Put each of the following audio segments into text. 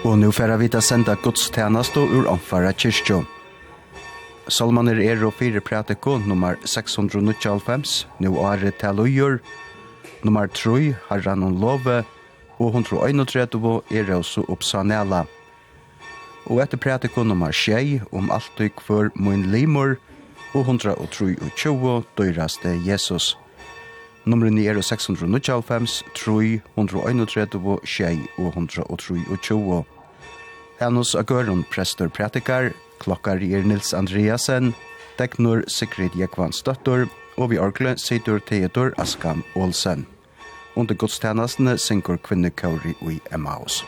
Og nå færa vi til senda gudstjenest og ur omfara kyrkjo. Salmaner er og fire prætiko nummer 695, nå er det til ugjør, nummer 3, herran og love, og 131 er også oppsanela. Og etter prætiko nummer 6, om alt du kvør mun limor, og 123 døyraste Jesus. Nummeren er 695, 3, 131, 6 og 123. Hennos Agøron, prestur prætikar, klokkar er Nils Andreasen, teknor Sigrid Jekvansdøttur, og vi orkle Sidur Teodor Askam Olsen. Under godstjenestene synker kvinnekauri i Emmaus.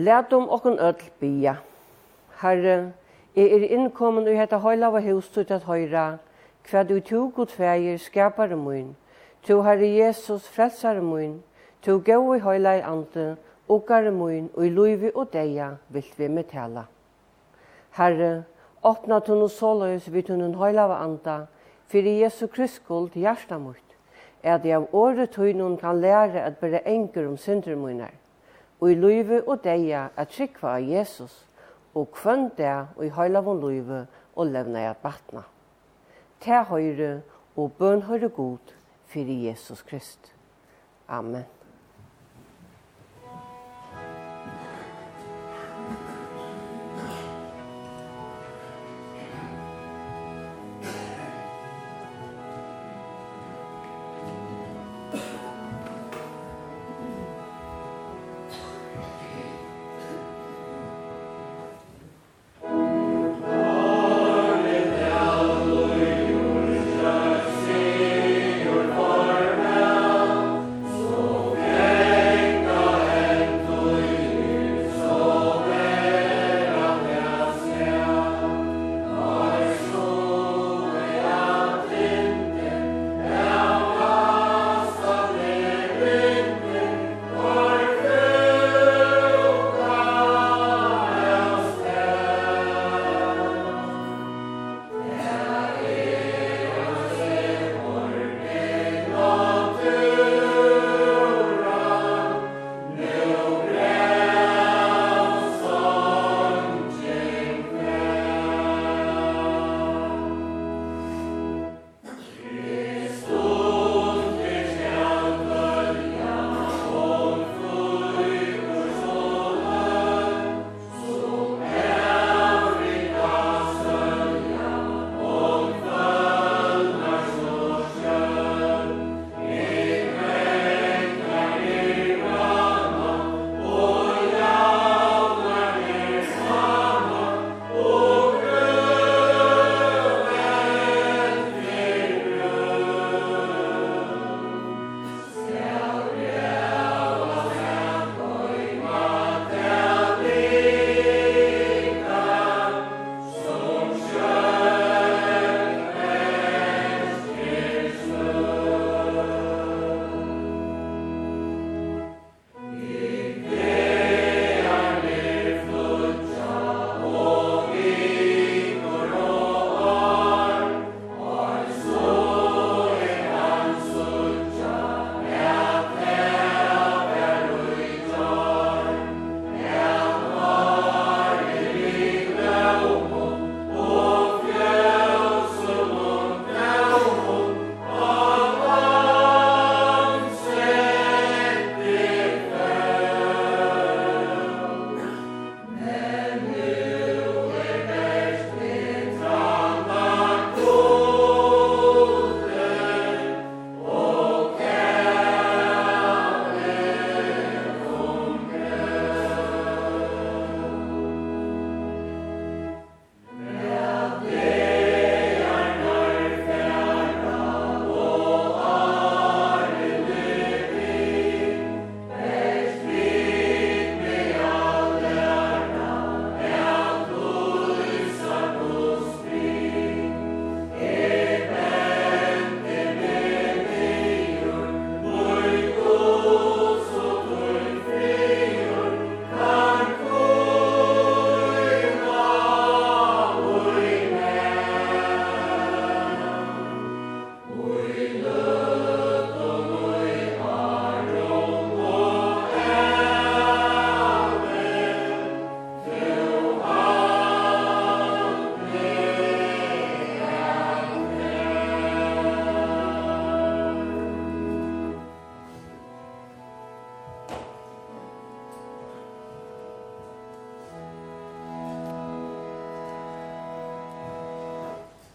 Læt om okken öll bia. Herre, jeg er innkommen i hetta av hus til at høyra, hva du tog god feir skapare mun, to Herre Jesus frelsare mun, to gå i høyla i ante. okare mun, og i luivi og deia vilt vi med tala. Herre, åpna tunn og såløys vi tunn en høylava anda, fyrir Jesu Kristskuld hjärsta mot, er det av året tøynun kan lære at bare enger om synder og i løyve og deia at trykva av Jesus, og kvønn det og i høylavun løyve og levna i at batna. Ta høyre og bøn høyre god fyrir Jesus Krist. Amen.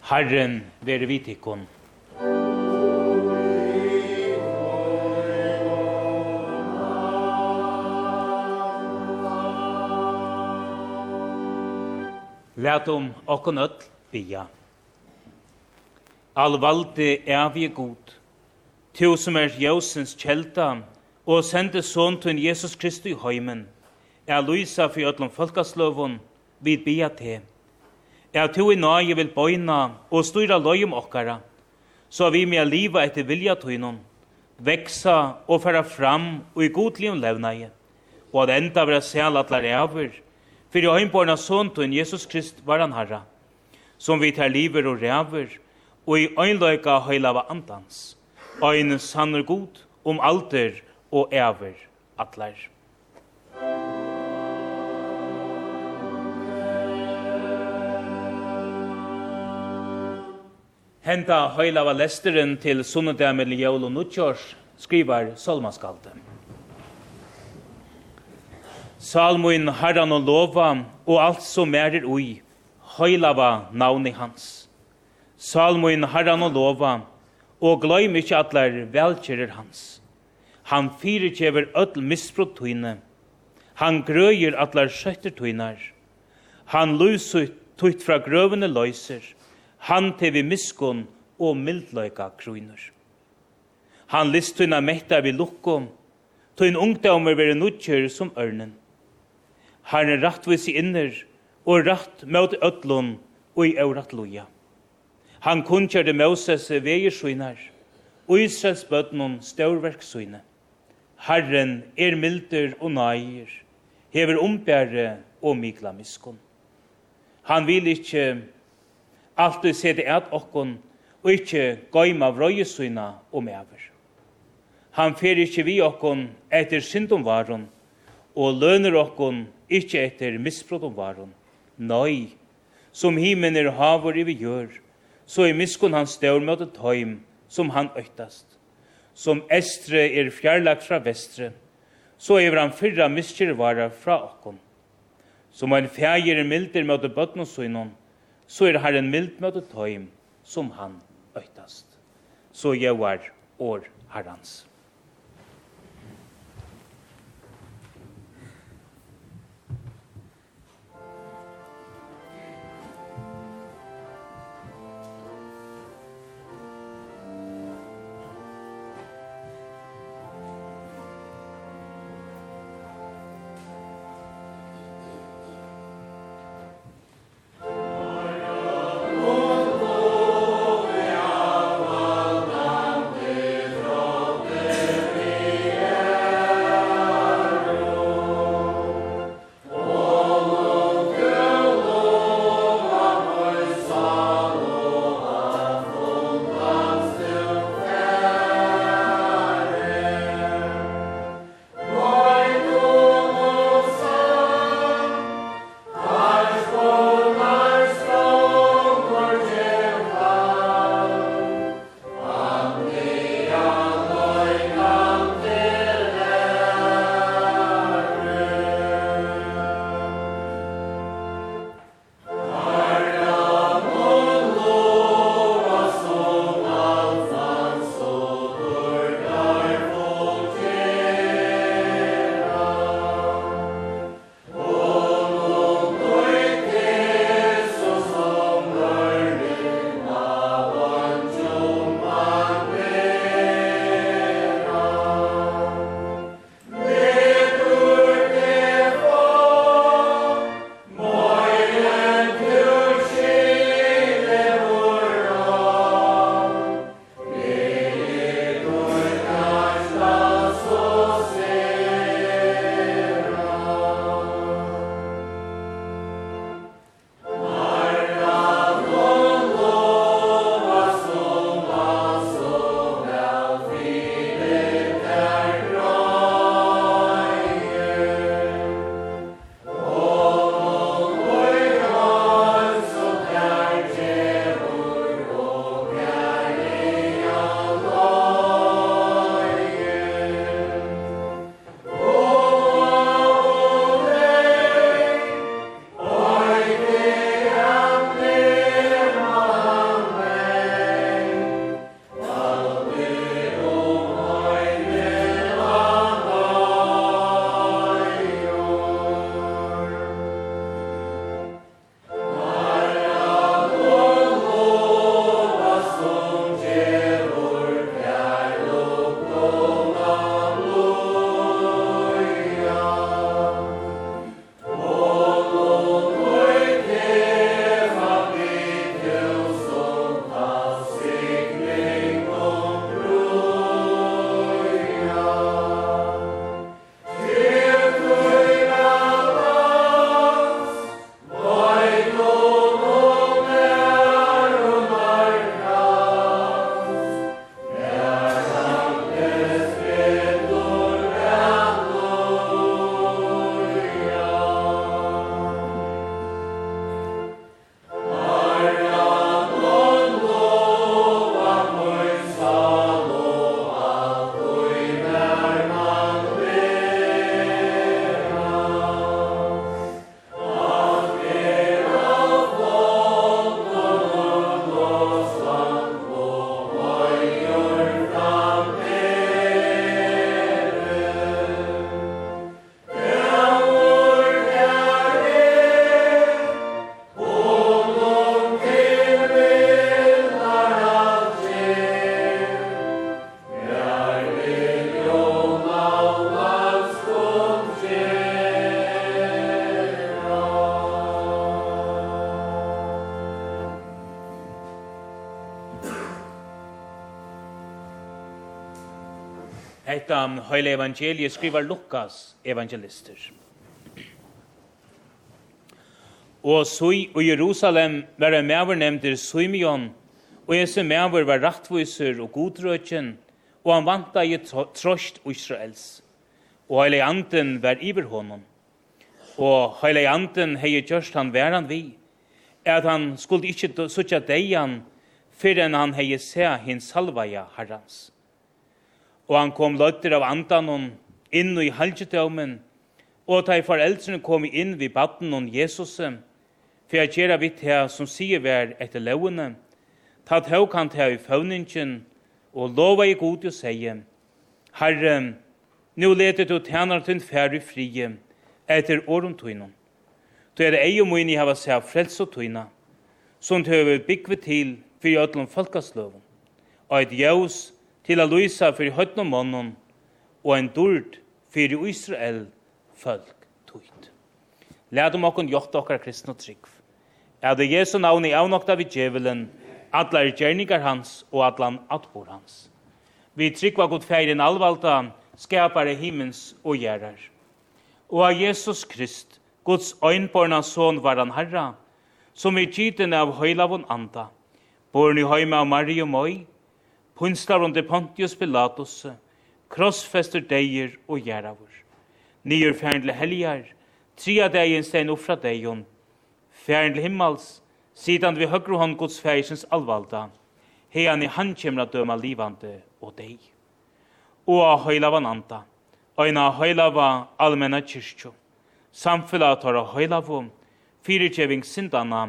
Herren være vid tikkun. Læt om okkon öll bia. Alvaldi evige god, tu som er jøsens kjelta, og sende son til Jesus Kristus i heimen, er lysa for ødlom folkasløvun, vid bia til at to i nage vil bøyna og styra løyum okkara, så vi med liva etter vilja tøynum, veksa og færa fram og i godlium levnaie, og at enda vera sel atlar for i øynborna søntun Jesus Krist var han herra, som vi tar liver og reavur, og i øynløyka høylava andans, øynen sannur god om alder og eavur atlar. Henta høylava lesteren til sunnedag mellom jól og nuttjårs, skrivar Salmaskalde. Salmoin harran og lova, og alt som er er ui, høylava navni hans. Salmoin harran og lova, og gløym ikkje atler velkjerer hans. Han fyrirkjever öll misbrot tøyne, Han grøyer atlar skjøtter tuinar. Han lusut tøyt fra grøvene løyser han tevi miskon og mildløyka kruinur. Han list tunna metta vi lukkom, tunn ungdommer veri nutjer som ørnen. Han er rattvis i inner, og ratt mot ötlun og i eurat loja. Han kunnkjerde Moses veier svinar, og Israels bøtnun størverk svine. Herren er milder og nair, hever ombære og mikla miskon. Han vil ikkje alt du ser det okkon, og ikkje gøyma vrøyesuina og mever. Han fer ikkje vi okkon etter syndom varon, og løner okkon ikkje etter misbrot varon. Nei, som himen er havor i vi gjør, så er miskon hans stør mot et heim, som han øytast. Som estre er fjarlagt fra vestre, så er han fyrra miskjervara fra okkon. Som en fjær er milder med bøtten og så er Herren mild møte tøym som han øytast. Så gjør år Herrens. høyle evangeliet skriver Lukas evangelister. Og sui og Jerusalem var en maver nevnter Suimion, og Jesu maver var rattviser og godrøtjen, og han vanta i trost Israels. Og høyle anden var iver honom. Og høyle anden hei gjørst han væran vi, at han skulle ikkje sutja deian, fyrir enn han hei se hins salvaja herrans og han kom løtter av andanon inn i halgedømen, og da foreldrene kom inn vid baden om Jesus, for jeg gjør vidt her som sier vær etter lovene, ta tåg han til i føvningen, og lova i god og sier, Herre, nå leter du tjener til en færre frie, etter åren tøynen. Du er det ei og mye hava seg frels og tøyne, som du har bygget til for i ødelen folkesløven, og et jøs til a luisa fyrir høytnum mannen og ein dord fyrir Israel folk tøyt. Lært om okkon jokt okkar kristna trygg. Er det Jesu navn i avnokta vid djevelen, atlar gjerningar hans og atlan atbor hans. Vi trygg var god feir en alvalda, skapare himmens og gjerrar. Og av Jesus Krist, Guds øynborna son var han herra, som i tiden av høylavon anda, born i høyma av Marie og Møy, punslar under Pontius Pilatus, krossfester deir og gjeravur. Nyer fjernle helgar, tria deien stein ofra deion, fjernle himmels, himmals, sidan vi høgru hånd gods færisens alvalda, heian i han kjemra døma livande og dei. Og a høylava anta, øyna a høylava allmenna kyrkjo, samfylla tar a høylavo, fyrirkjeving sindana,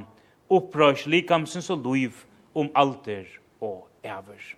upprøys likamsens og luiv om alder og æver.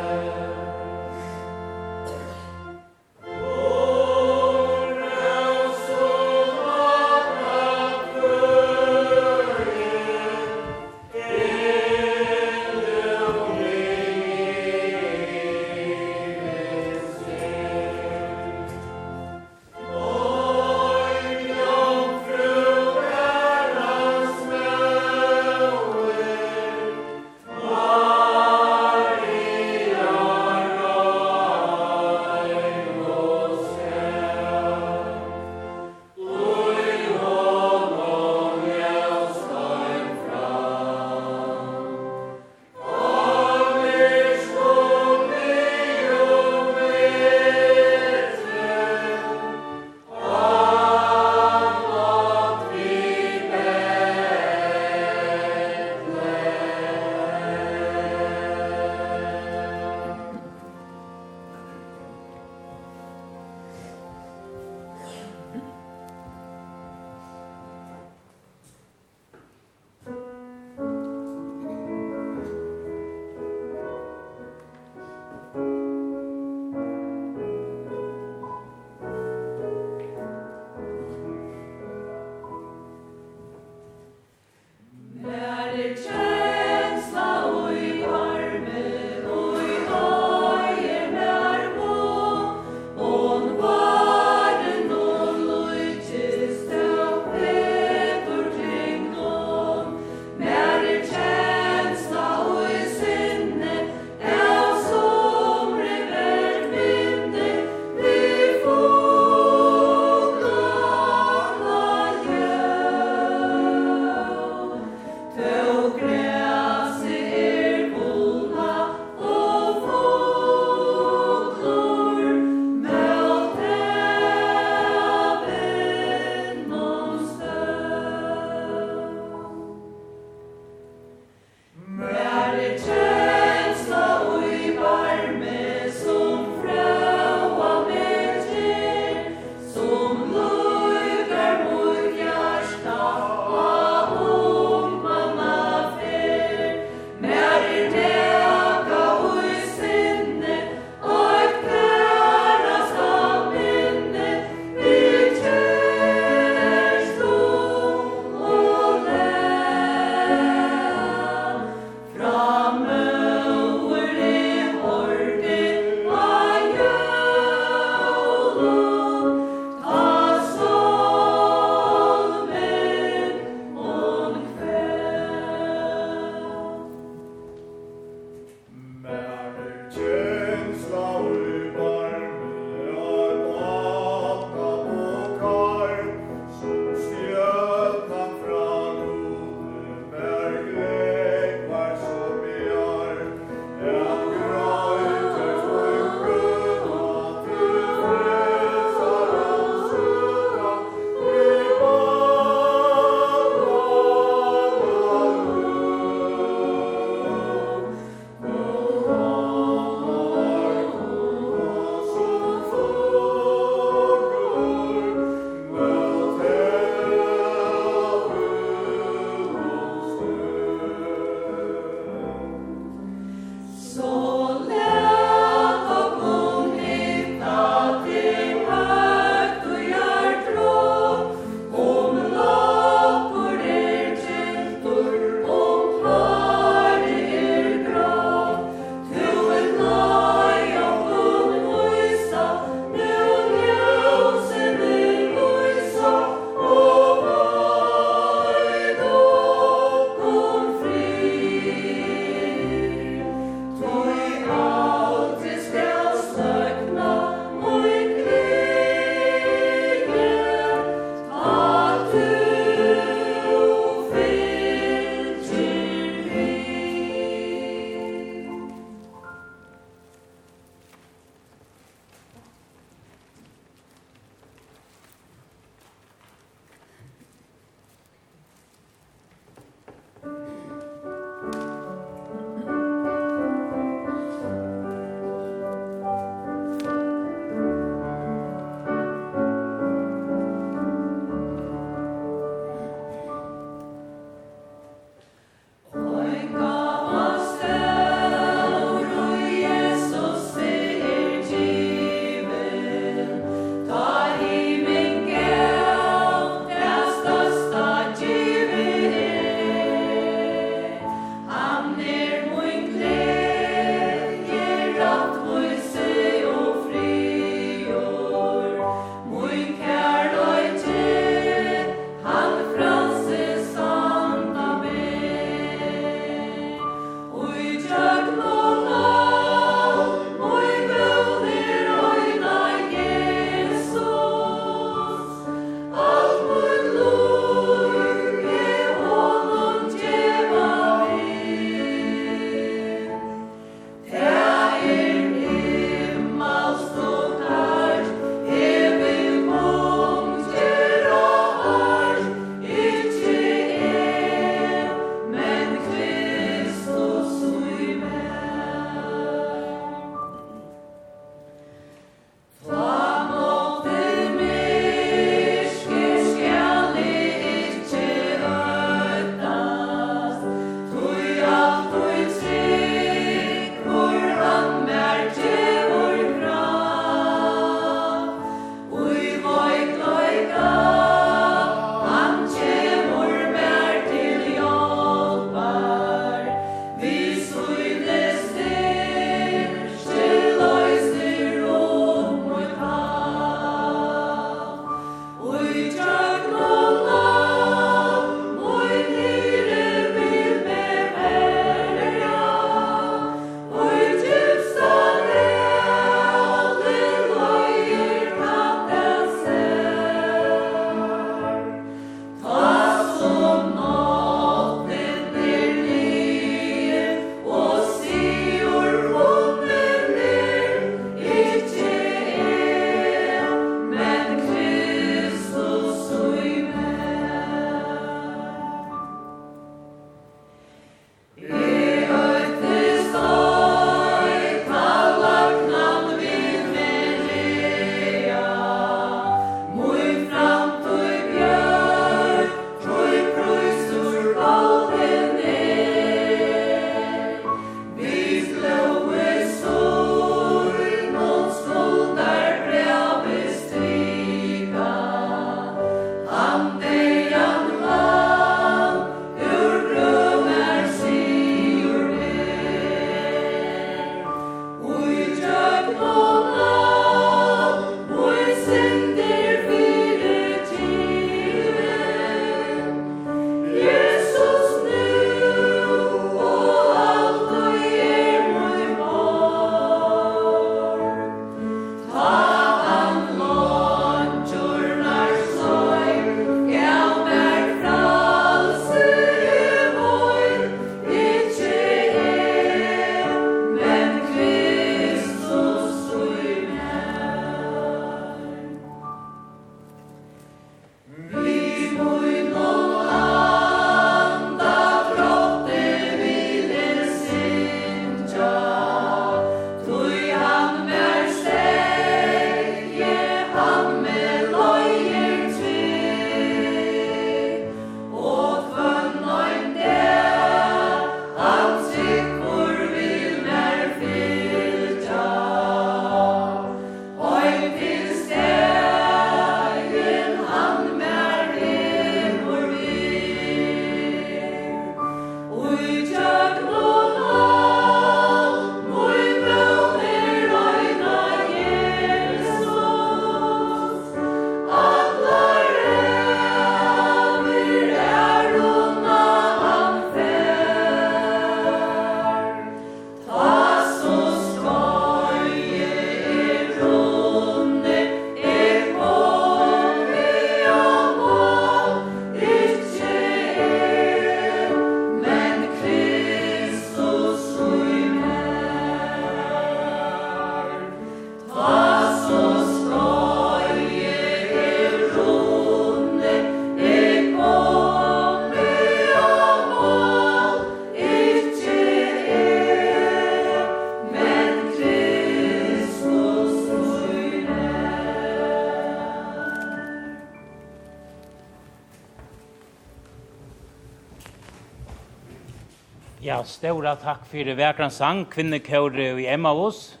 Ja, stora takk det verkran sang, kvinnekåre i Emmaus,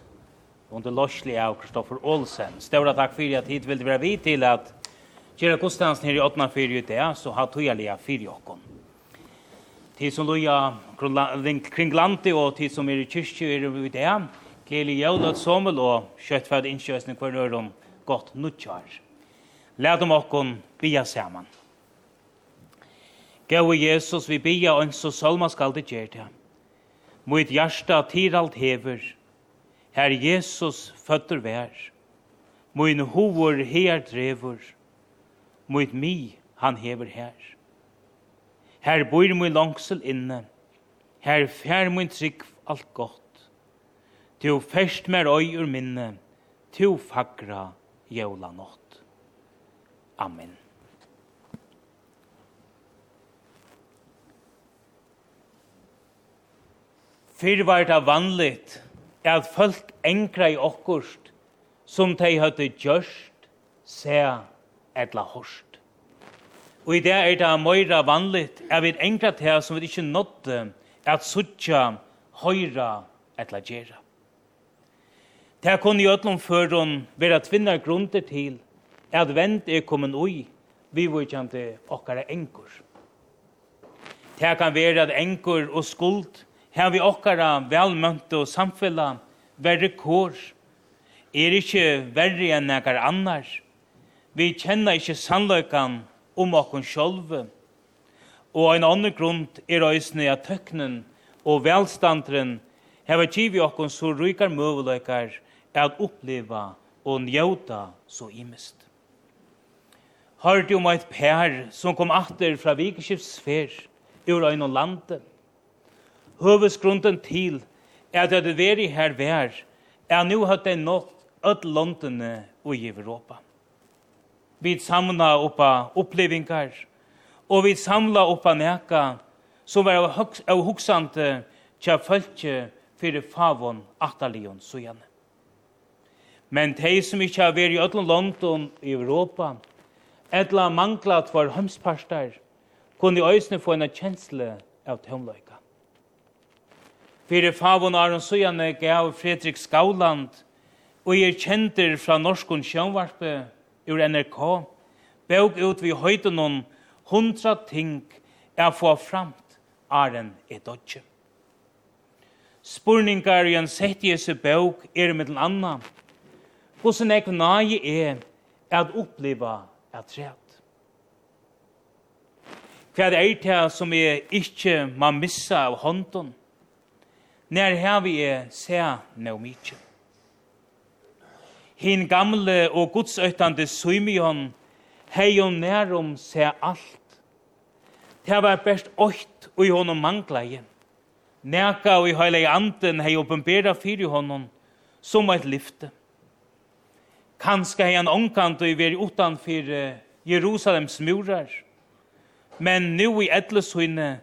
under lorslig av Kristoffer Olsen. Stora takk fyrir at hit vil det være vi til at Kjera Kostansen her i 8. fyrir ut det, så har tojalega fyrir okkon. Tid som loja kring landi og tid som er i kyrkju er ut det, gleli jævlat sommel og kjøttfæd innkjøsning hver nøyron godt nutjar. Lærdom okkon, bia saman. Gau Jesus, vi bia og så salma skal det gjør det. Mot hjärsta tiralt hever. Her Jesus føtter vær. Moin hovor her drever. Mot mi han hever her. Her bor min langsel inne. Her fær min trygg alt godt. Tu fest mer oi ur minne. Tu fagra jævla nått. Amen. Fyrir var det vanligt at folk engra i okkurst som de hadde gjørst, se etla horst. Og i det er det møyra vanligt at vi engra til som vi ikke nådde at suttja, høyra etla gjerra. Det kunne i ødlom føren være tvinnar grunder til at vent er kommet ui, vi vore okkara enkur. Det kan være at enkur og skuld her vi okkara velmønt og samfella verre kår, er ikkje verre enn nekar annars. Vi kjenner ikkje sannløykan om okkon sjolve. Og ein annen grunn er òsne at tøknen og velstandren hever kivi okkon så rykar møveløykar at oppleva og njauta så imest. Hørte om eit pær som kom atter fra vikeskiftsfer ur øyn og landet høvesgrunden til er at det veri her vær, er nu hatt det nått öll landene og i Europa. Vi samla oppa opplevingar, og vi samla oppa neka som var av hoksante tja fölkje fyrir favon atalion sujane. Men tei som ikkje har vært i öll London i Europa, etla mangla for hømsparstar, kunne i øysene få en kjensle av tømløyk. Fyrir favon Aron Sujane gav Fredrik Skauland og er kjenter fra norskun sjønvarpe ur NRK bøk ut vi høytenon hundra ting er få framt Aron er dodje. Spurningar i en sett i esse bøk er mittel anna hvordan jeg nage er at oppleva at træt. Hva er det som er ikke man missa av hånden? Nær her vi er ser no. Hin gamle og gudsøytande Simeon hei og nærum ser alt. Det var best åkt og i honom manglaje. Næka og i heile anden hei oppenbera fyrir honom som eit lyfte. Kanska hei han omkant og i veri utanfyr Jerusalems murar. Men nu i etlesøyne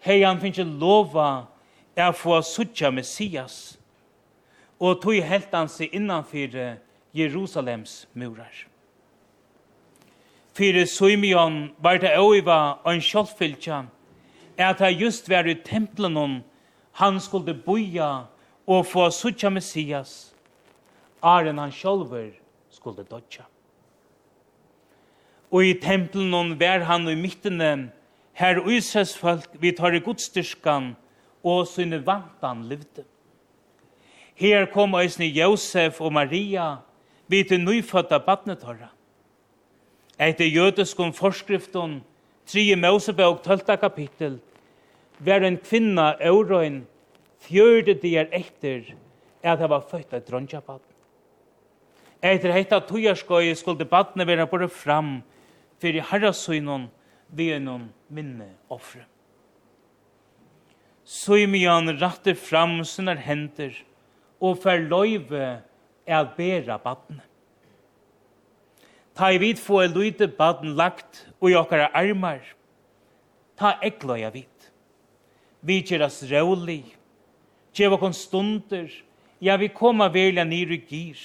hei han finnst lova er få suttja Messias, og tog helt han seg innanfyr Jerusalems murar. Fyre Suimion var det øyva og en kjolfylkja, er at han just var i templen hon, han skulle boja og få suttja Messias, er han kjolver skulle dodja. Og i templen hon var han i midtene, her Israels folk, vi tar i godstyrskan, og sine vantan livde. Her kom eisne Josef og Maria vi til nyfødda badnetorra. Etter jødeskum forskrifton, 3. Mosebøk 12. kapittel, var en kvinna eurøyn fjørde dier etter at det var født av dronjabad. Etter heita tujarskøy skulle badne være bare fram fyrir herrasøynon vi minne offre. Simeon ratter fram sina händer og fer løyve er bera badne. Ta i vid få en lite baden lagt og i okkara armar. Ta ekløya vid. Vi gjeras rålig. Gjev okkon stunder. Ja, vi koma velja nyr i gir.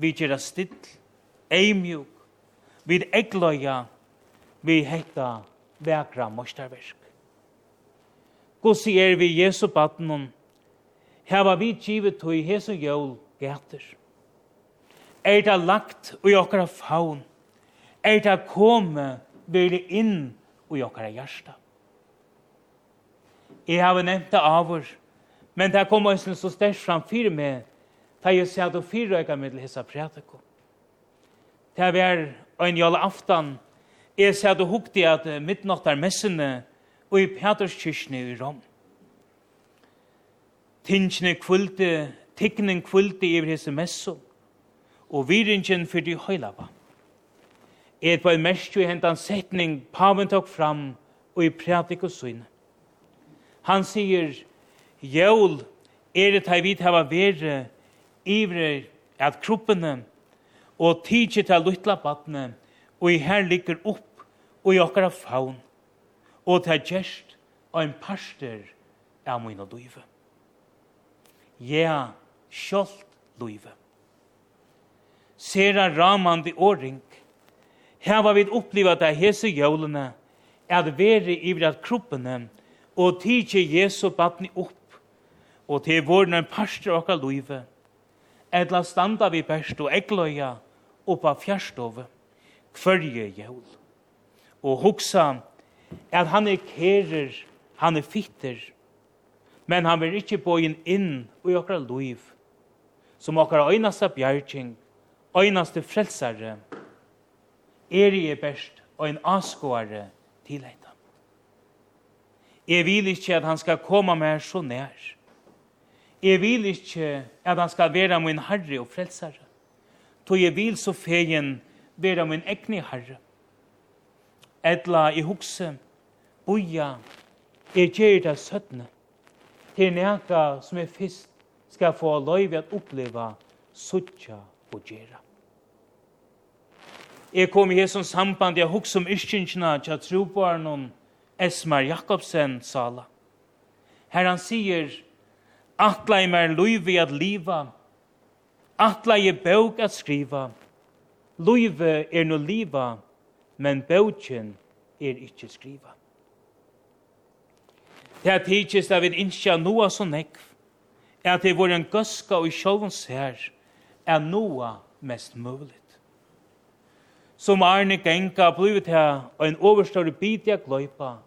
Vi gjeras still. Eimjuk. Vi ekløya. Vi hekta vekra mostarverk. Hvordan er vi Jesu baden Her var vi givet tog Jesu jøl gæter? Er det lagt i okkara faun? Er det komme virkelig inn i okkara hjärsta? Jeg har nevnt det av oss, men det kommer også så størst fram fire med, da jeg sier at du fire øyne med til hessa prætiko. Det er en jævla aftan, jeg sier at du hukte at midnattar messene, og i Peterskirkene i Rom. Tingene kvulte, tikkenen kvulte i hese messo, og viringen for de høylava. Et var mest jo hentan setning paven tok fram og i prædik og syne. Han sier, Jøl er det her vidt hava vere ivre at kroppene og tidsi til luttla badne og i her ligger opp og i okkara faun og til gjerst ein parster av min og duive. Ja, sjålt duive. Sera ramande åring, her var vi oppliva det hese jólene, at vere iver at kroppene, og tidsi Jesu badni opp, og til våren en parster av duive, etla standa vi best og egløya oppa fjærstove, hverje jól, og hugsa at han er kerer, han er fitter, men han vil ikke bøyen inn i okra liv, som okra øynaste bjergjeng, øynaste frelsare, er i best og en askoare til heita. Jeg vil ikke at han skal komme meg så nær. Jeg vil ikke at han skal være min herre og frelsare. Tog jeg vil så fegen være min egne herre. Edla i hukse, boja, er gjer det søttene. Til neka som er fyrst skal få løyve at oppleva suttja og gjerra. Jeg kom i hesson samband, jeg hukse om yrkingsna tja trobarnon Esmar Jakobsen sala. Her han sier, atla i mer luivi at liva, atla i bøk at skriva, Luivi er no liva, men bøtjen er ikkje skriva. Det er tidsist at vi innskja noa så nekv, at det var en gøska og sjåvans her, er noa mest muligt. Som Arne Genka blivit her, og en overstørre bidja gløypa,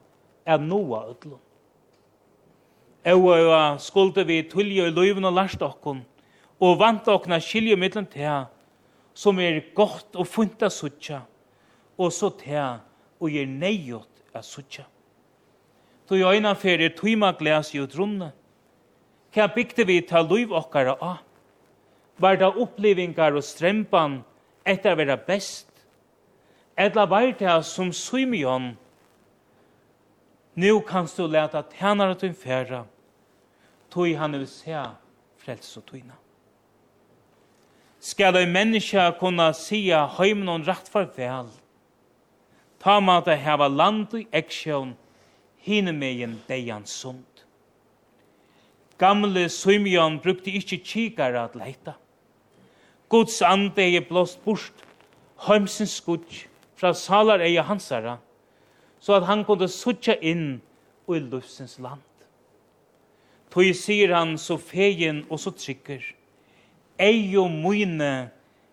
er noa ødlom. Og eua skulde vi tullje i løyven og lærst okkon, og vant okkona skilje mittlen til som er godt og funta suttja, og så til og gjør neiot a suttja. Tu i øyna fer tuima glas i utrunne. Hva bygde vi ta liv okkara a? Var det opplevingar og strempan etter å være best? Etla var det som Symeon. Nu kan du leta tænare til færa, tøy han vil se frels og tøyna. Skal ei menneske kunna sia heimnon og rett farvel, ta måte heva land i eksjon, hine en deian sund. Gamle Simeon brukte ikkje kikare at leita. Guds ande er blåst bort, heimsins skudj, fra salar eie hansara, så at han kunde sutja inn i lufsins land. Tøy sier han så fegin og så trykker, ei og mine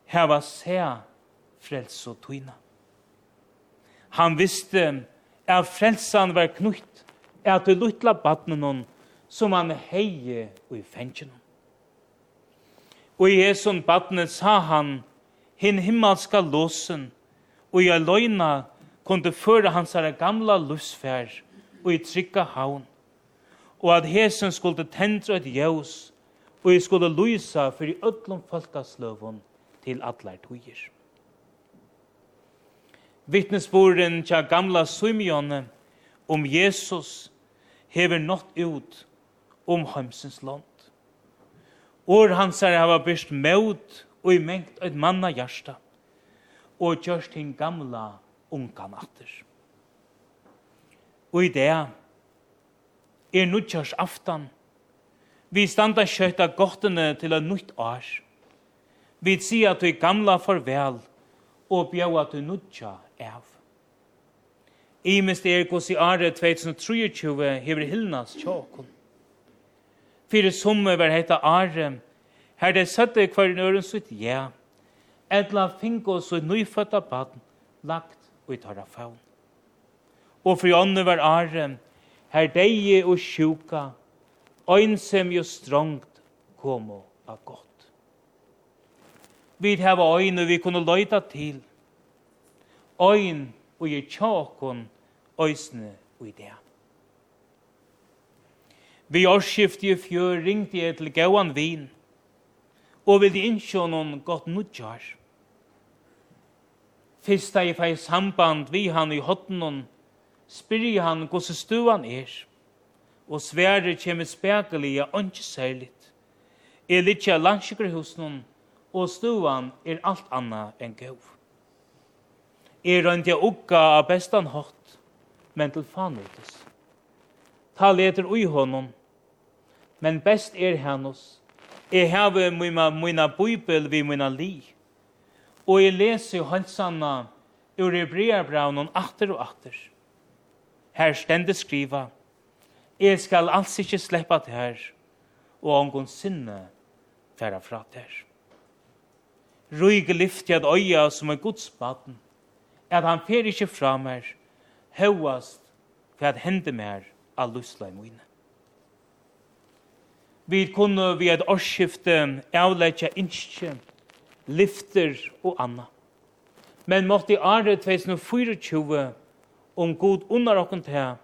heva se frels og tøyna. Han visste at frelsan var knutt, at det luttla badnen hon, som han heie og i fengen hon. Og i Jesun badnen sa han, hin himmelska låsen, og i aløyna kunde føre hans gamla lusfær, og i trygga haun og at hesen skulle tendre et jævs, og i skulle lysa for i ødlom folkasløvun til allar tøyer vittnesborden tja gamla Simeon om Jesus hever nått ut om heimsens land. År hans er hava byrst møt og i mengt et manna hjärsta og gjørst hin gamla unga natter. Og i det er nudgjørs aftan. Vi standa kjøyta gottene til a nutt år. Vi sier at vi gamla farvel og bjau at vi nudgjør av. Imest er gos i are 2023 hever hilnas tjåkon. Fyrir summe var heita are, her det søtte hver nøren sitt ja, etla finko så nyfødda baden lagt og i tarra faun. Og fri ånne var are, her deie og sjuka, øynsem jo strongt komo av godt. Vi hava øyne vi kunne løyta til, ein og i tjåkon øysne og i det. Vi årsskift i fjør ringte jeg til Gauan Vin, og vil de innsjå noen godt nudjar. Fyrst da jeg fikk samband vi han i hodden, spyrir han gos stuan er, og svære kjem spekelig og ikke særlig. Jeg litt av landskikkerhusen, og stuan er alt anna enn gøv er røyndi a ukka av bestan hatt, men til fanultis. Ta leter ui honom, men best er hennos. Jeg heve mina, mina bibel vi mina li, og jeg leser halsanna ur hebreabraunen atter og atter. Her stende skriva, jeg skal alls ikkje sleppa til her, og angon sinne færa fra til her. Røyge lyfti at øya som er godsbaten, at han fer ikkje fra mer, høyast for at hende mer av lusla i mine. Vi kunne vi et årsskifte avleggja innskje, lyfter og anna. Men måtte i året 2024 om god under okken til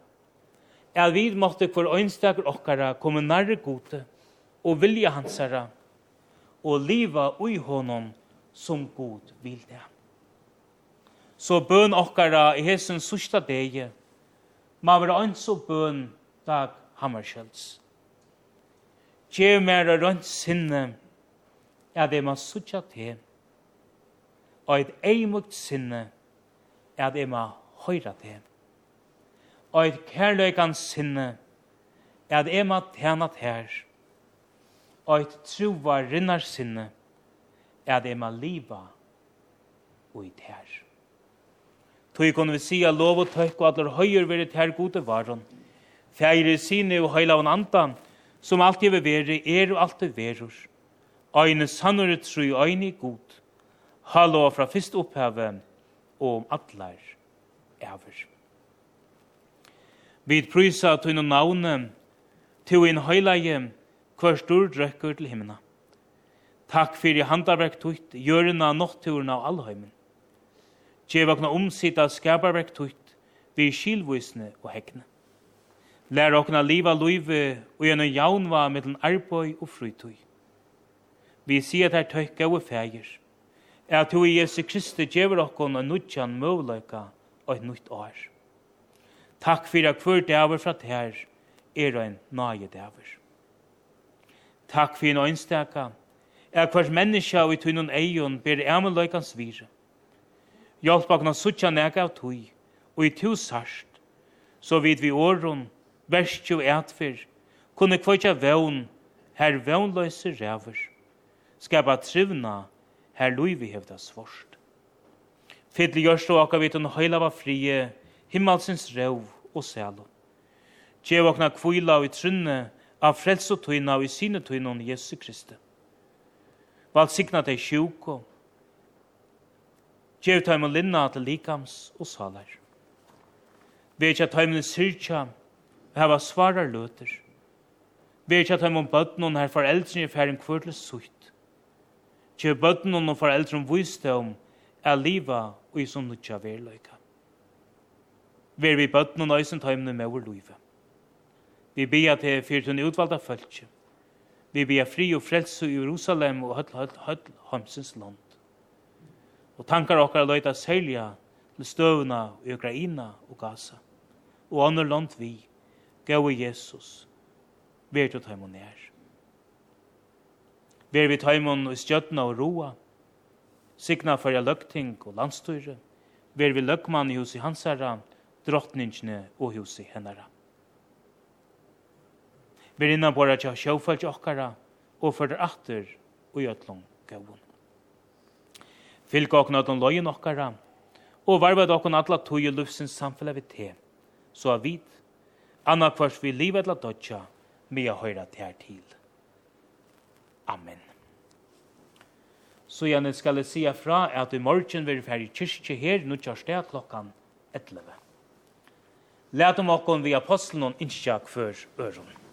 at vi måtte hver øynstaker okkara komme nærre gode og vilja hansara og liva ui honom som god vil det. Så bøn okkara i hesen sørsta degi, ma var ans og bøn dag hammarskjölds. Gjev mera rønt sinne, ja, det ma sutja te, og et eimugt sinne, ja, det ma høyra te, Og et kærløykan sinne, ja, det ma tjena her, og et trova rinnar sinne, ja, det ma liva og i tær. Tui kunne vi sia lov og tøyk og allar høyur veri ter gode varon. Fjæri sine og høyla von andan, som alltid vil veri, er og alltid verur. Øyne sannere tru, øyne god. Hallo fra fyrst opphavet, og om allar æver. Vi prysa tøyne navne, til en høyleie, hver stor drøkker til himmena. Takk fyrir handarverk tutt, gjørna, nokturna og allhøymen. Gjev okna omsida skabarverk tutt, vi skilvusne og hekne. Lær okna liva luive og gjennom jaunva mellom arboi og frutui. Vi sier at her tøyka og fægir, at hui Jesu Kristi gjever okkon og nudjan møvleika og et nutt år. Takk fyrir at hver daver fra her er ein nage daver. Takk fyrir en øynstaka, at hver menneska og i tunnun eion ber ameløykans vire. Hjelp okna suttja nega av tui, og i tu sarst, så vid vi åren, verstju etfer, kunne kvøtja vevn, her vevnløyse ræver, skapa trivna, her luivi hevda svårst. Fidli gjørst og akka vitun høylava frie, himmelsins ræv og sælo. Tjev akna kvila og i trunne, av frelsotuina og i sinetuina om Jesu Kristi. Valg signa deg sjuko, Gjev tøymen linna til likams og salar. Vi er ikke tøymen syrkja, hava svarar løter. Vi er ikke tøymen bøtten og her foreldrene i færing kvørle sutt. Gjev bøtten og foreldrene viste om er liva og i som nutja verløyka. Vi er vi bøtten og nøysen tøymen med vår løyve. Vi bia til fyrtun utvalda fölkje. Vi bia fri og frelse i Jerusalem og høll høll høll høll høll Og tankar okkar løyta selja til støvna i Ukraina og Gaza. Og andre land vi, gau Jesus, ver til taimon nær. Ver vi taimon i stjøtna og roa, signa fyrir løgting og landstyre, ver vi løgman i hos i hansara, drottningene og hos i hennara. Ver innan bora tja sjåfalt okkara og fyrir atter og gjøtlong gauon. Fylg okken at hun løy nokkara, og varvet okken atla tog i lufsins samfella vi te, så er vid, anna kvars vi livet la dodja, mia høyra ter til. Amen. Så gjerne skal jeg sige fra at i morgen vil vi færre kyrkje her, nå kjør sted klokkan 11. Læt om okken vi apostelen og innskjak før øren.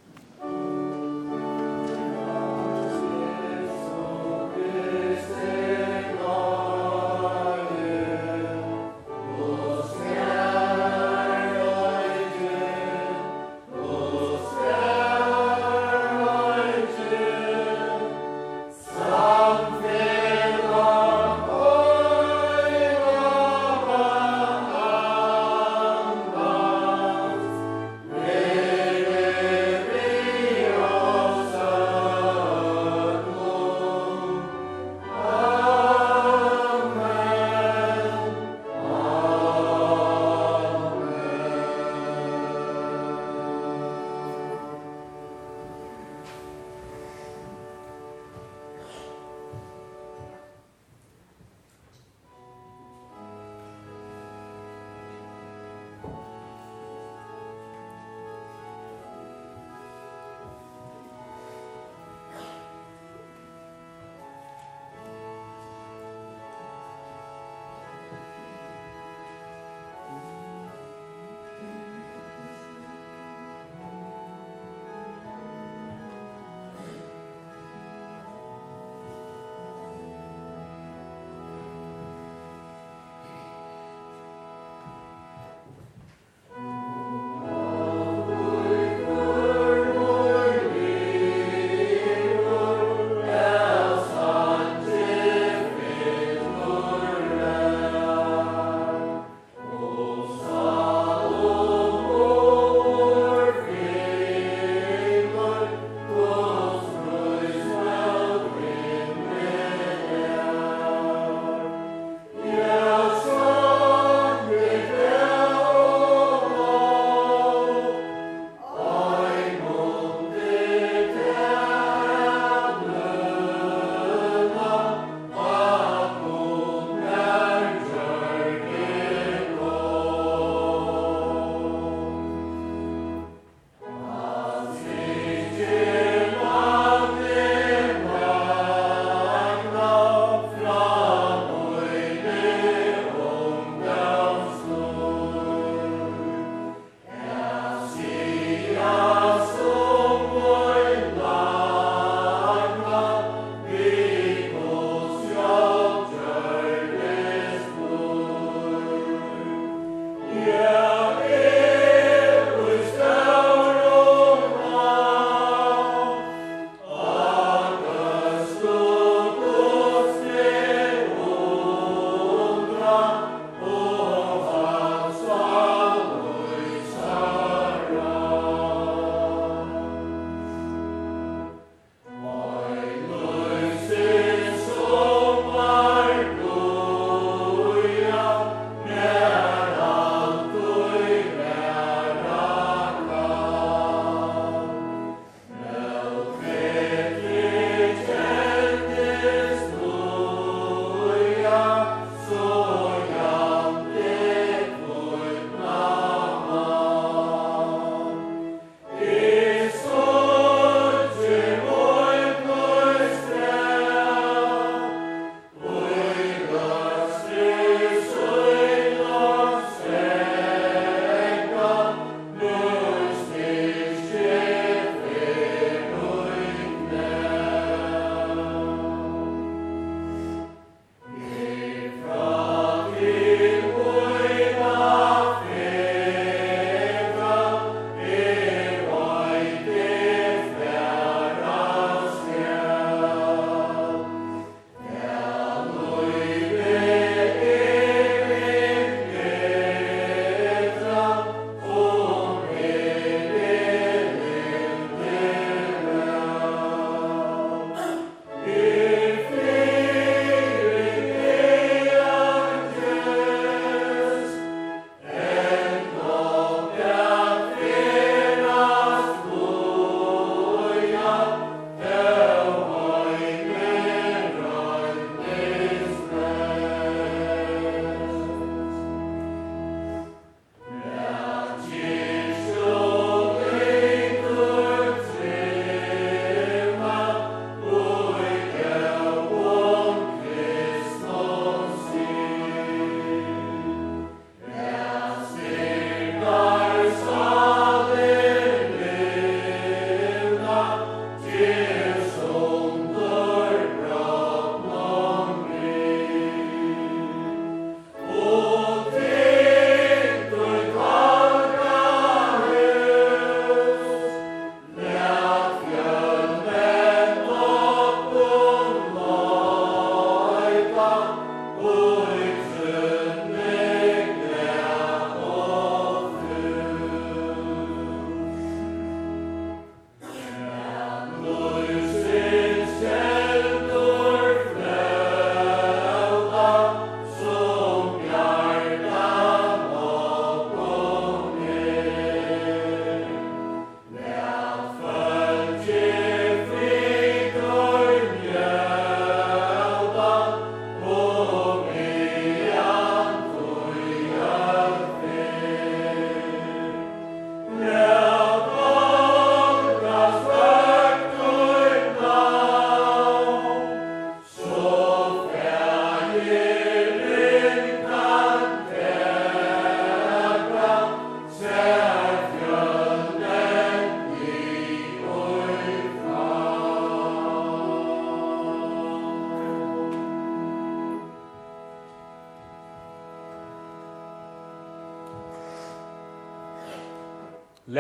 Baba, o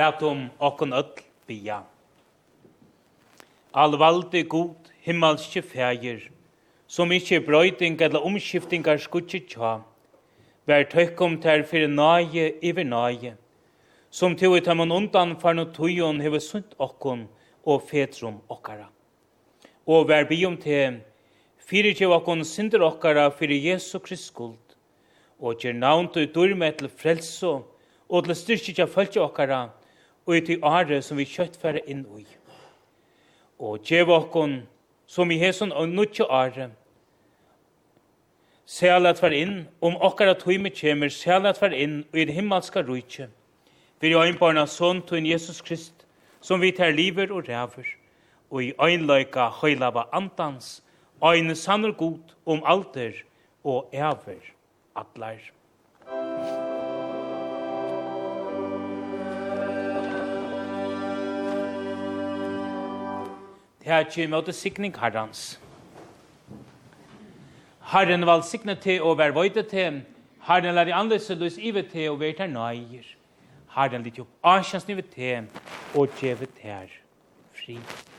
Lætum okkun öll bia. Alvaldi god himmelske fægir, som ikkje brøyting eller omskiftingar skutje tja, vær tøkkum ter fyrir nage iver nage, som til ut hemmen undan farno tujon heve sunt okkun og fetrum okkara. Og vær bium te, fyrir tjev okkun synder okkara fyrir Jesu Krist skuld, og gjer navn til durmet til frelso og til styrkje tja fölkje okkara, og til året som vi kjøttfære inn i. Og gjev okkon, som i hesson og nutje året, Sælat var inn, om okkara tøyme kjemir, sælat var inn, og i det himmelska rujtje. Vi er øynbarna sånn til Jesus Krist, som vi tar liver og ræver, og i øynløyka høylava antans, øyne sannur god om alter og æver atlar. Her kommer til sikning herrens. Herren valg sikne til og vær vøyte til. Herren lær i andre så løs ive til og vær til nøyer. Herren litt opp avkjensnivet til og djevet til fri. Herren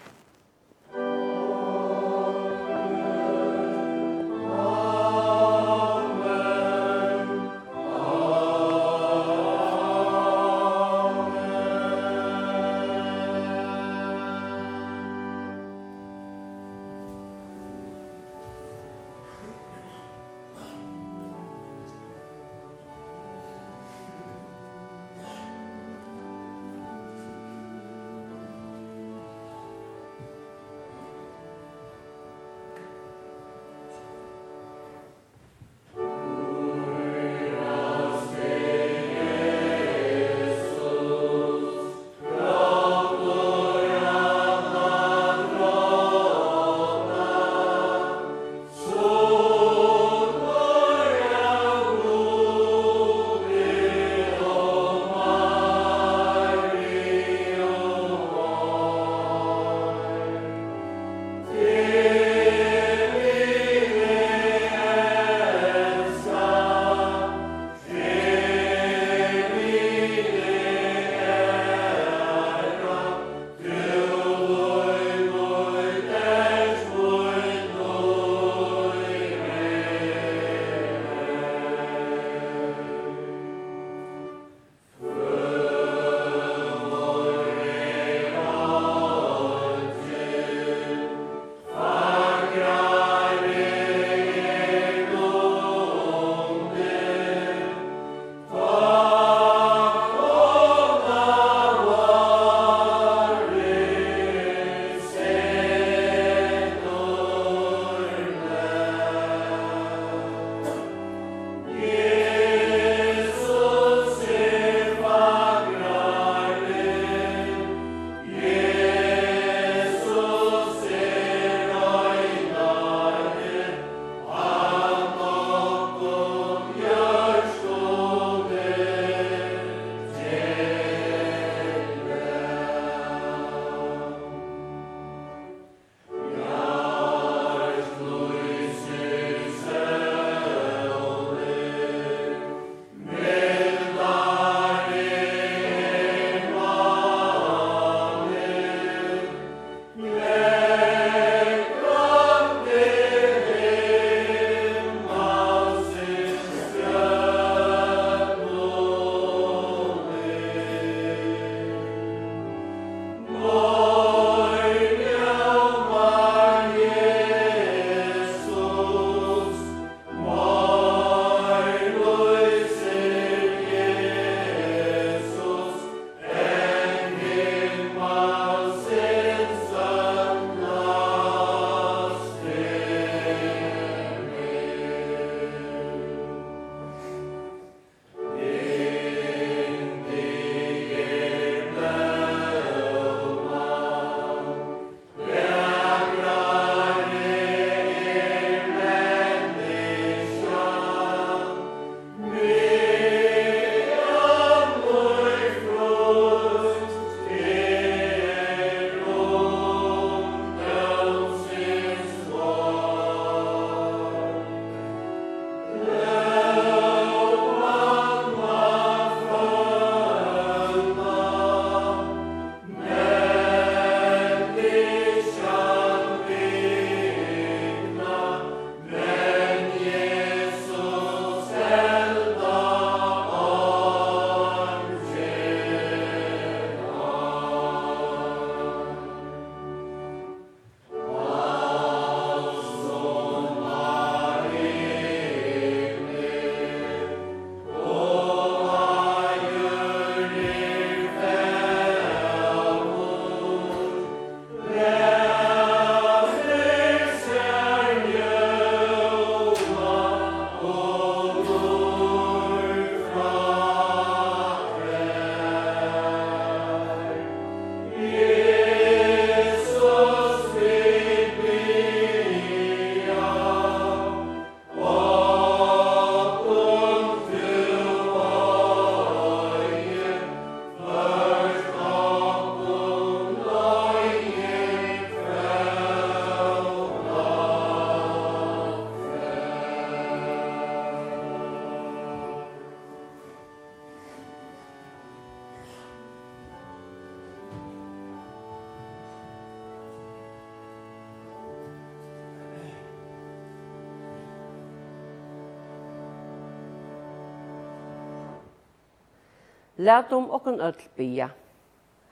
Læt om okken öll bia.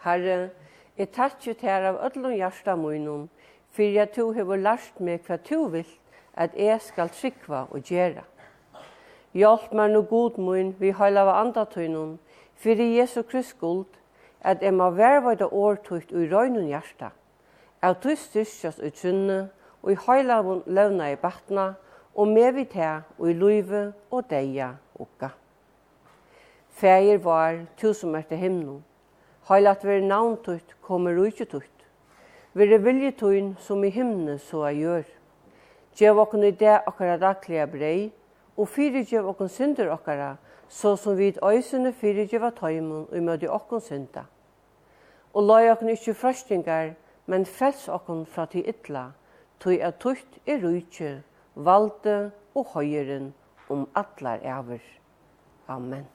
Herre, jeg takkje tær av öllum hjarta munum, fyrir at tu hefur lært meg hva du vilt at jeg skal trykva og gjera. Hjalp meg nu god mun vi heilava andatøynum, fyrir Jesu Krist guld at jeg må verveida årtugt ui røynun hjärsta. at du styrkjas ui trunne, og i heilavun løvna i batna, og med vi tær og i luive og deia okka. gatt. Fægir var, tu som er til himlen. Heilat veri navn tutt, kommer rujtje tutt. Veri vilje tuin som i himne så er gjør. Gjev okken i det okkara daglige brei, og fyrir gjev okken synder okkara, så som vi et øysene fyrir gjev tøymon og mødi okken synda. Og løy okken ikkje frøstingar, men frels okkun fra til ytla, tøy at tutt er rujtje, valde og høyren om atlar æver. Amen.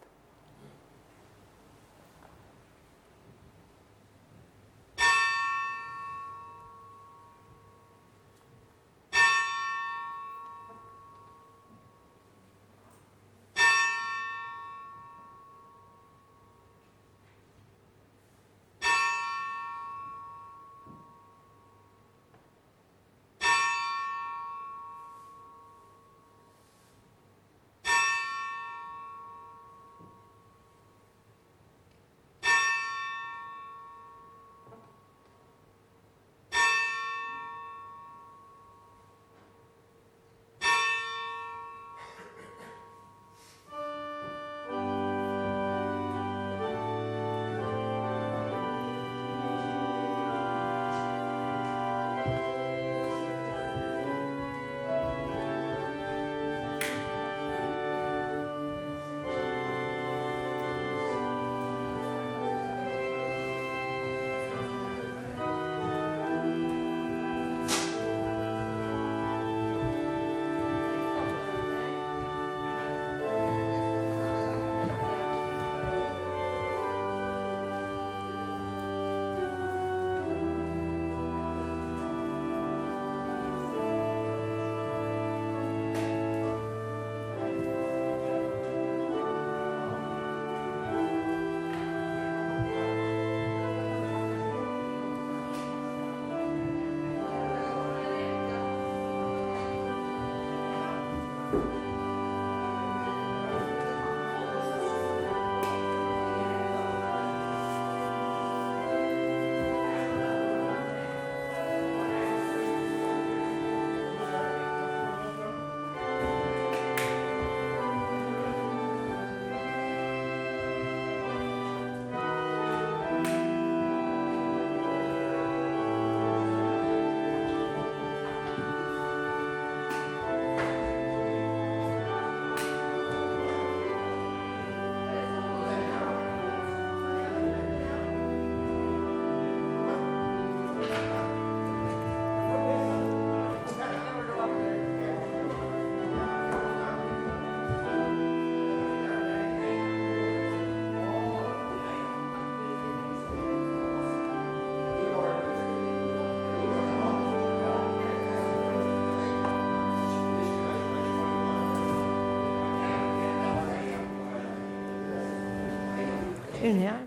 inni her.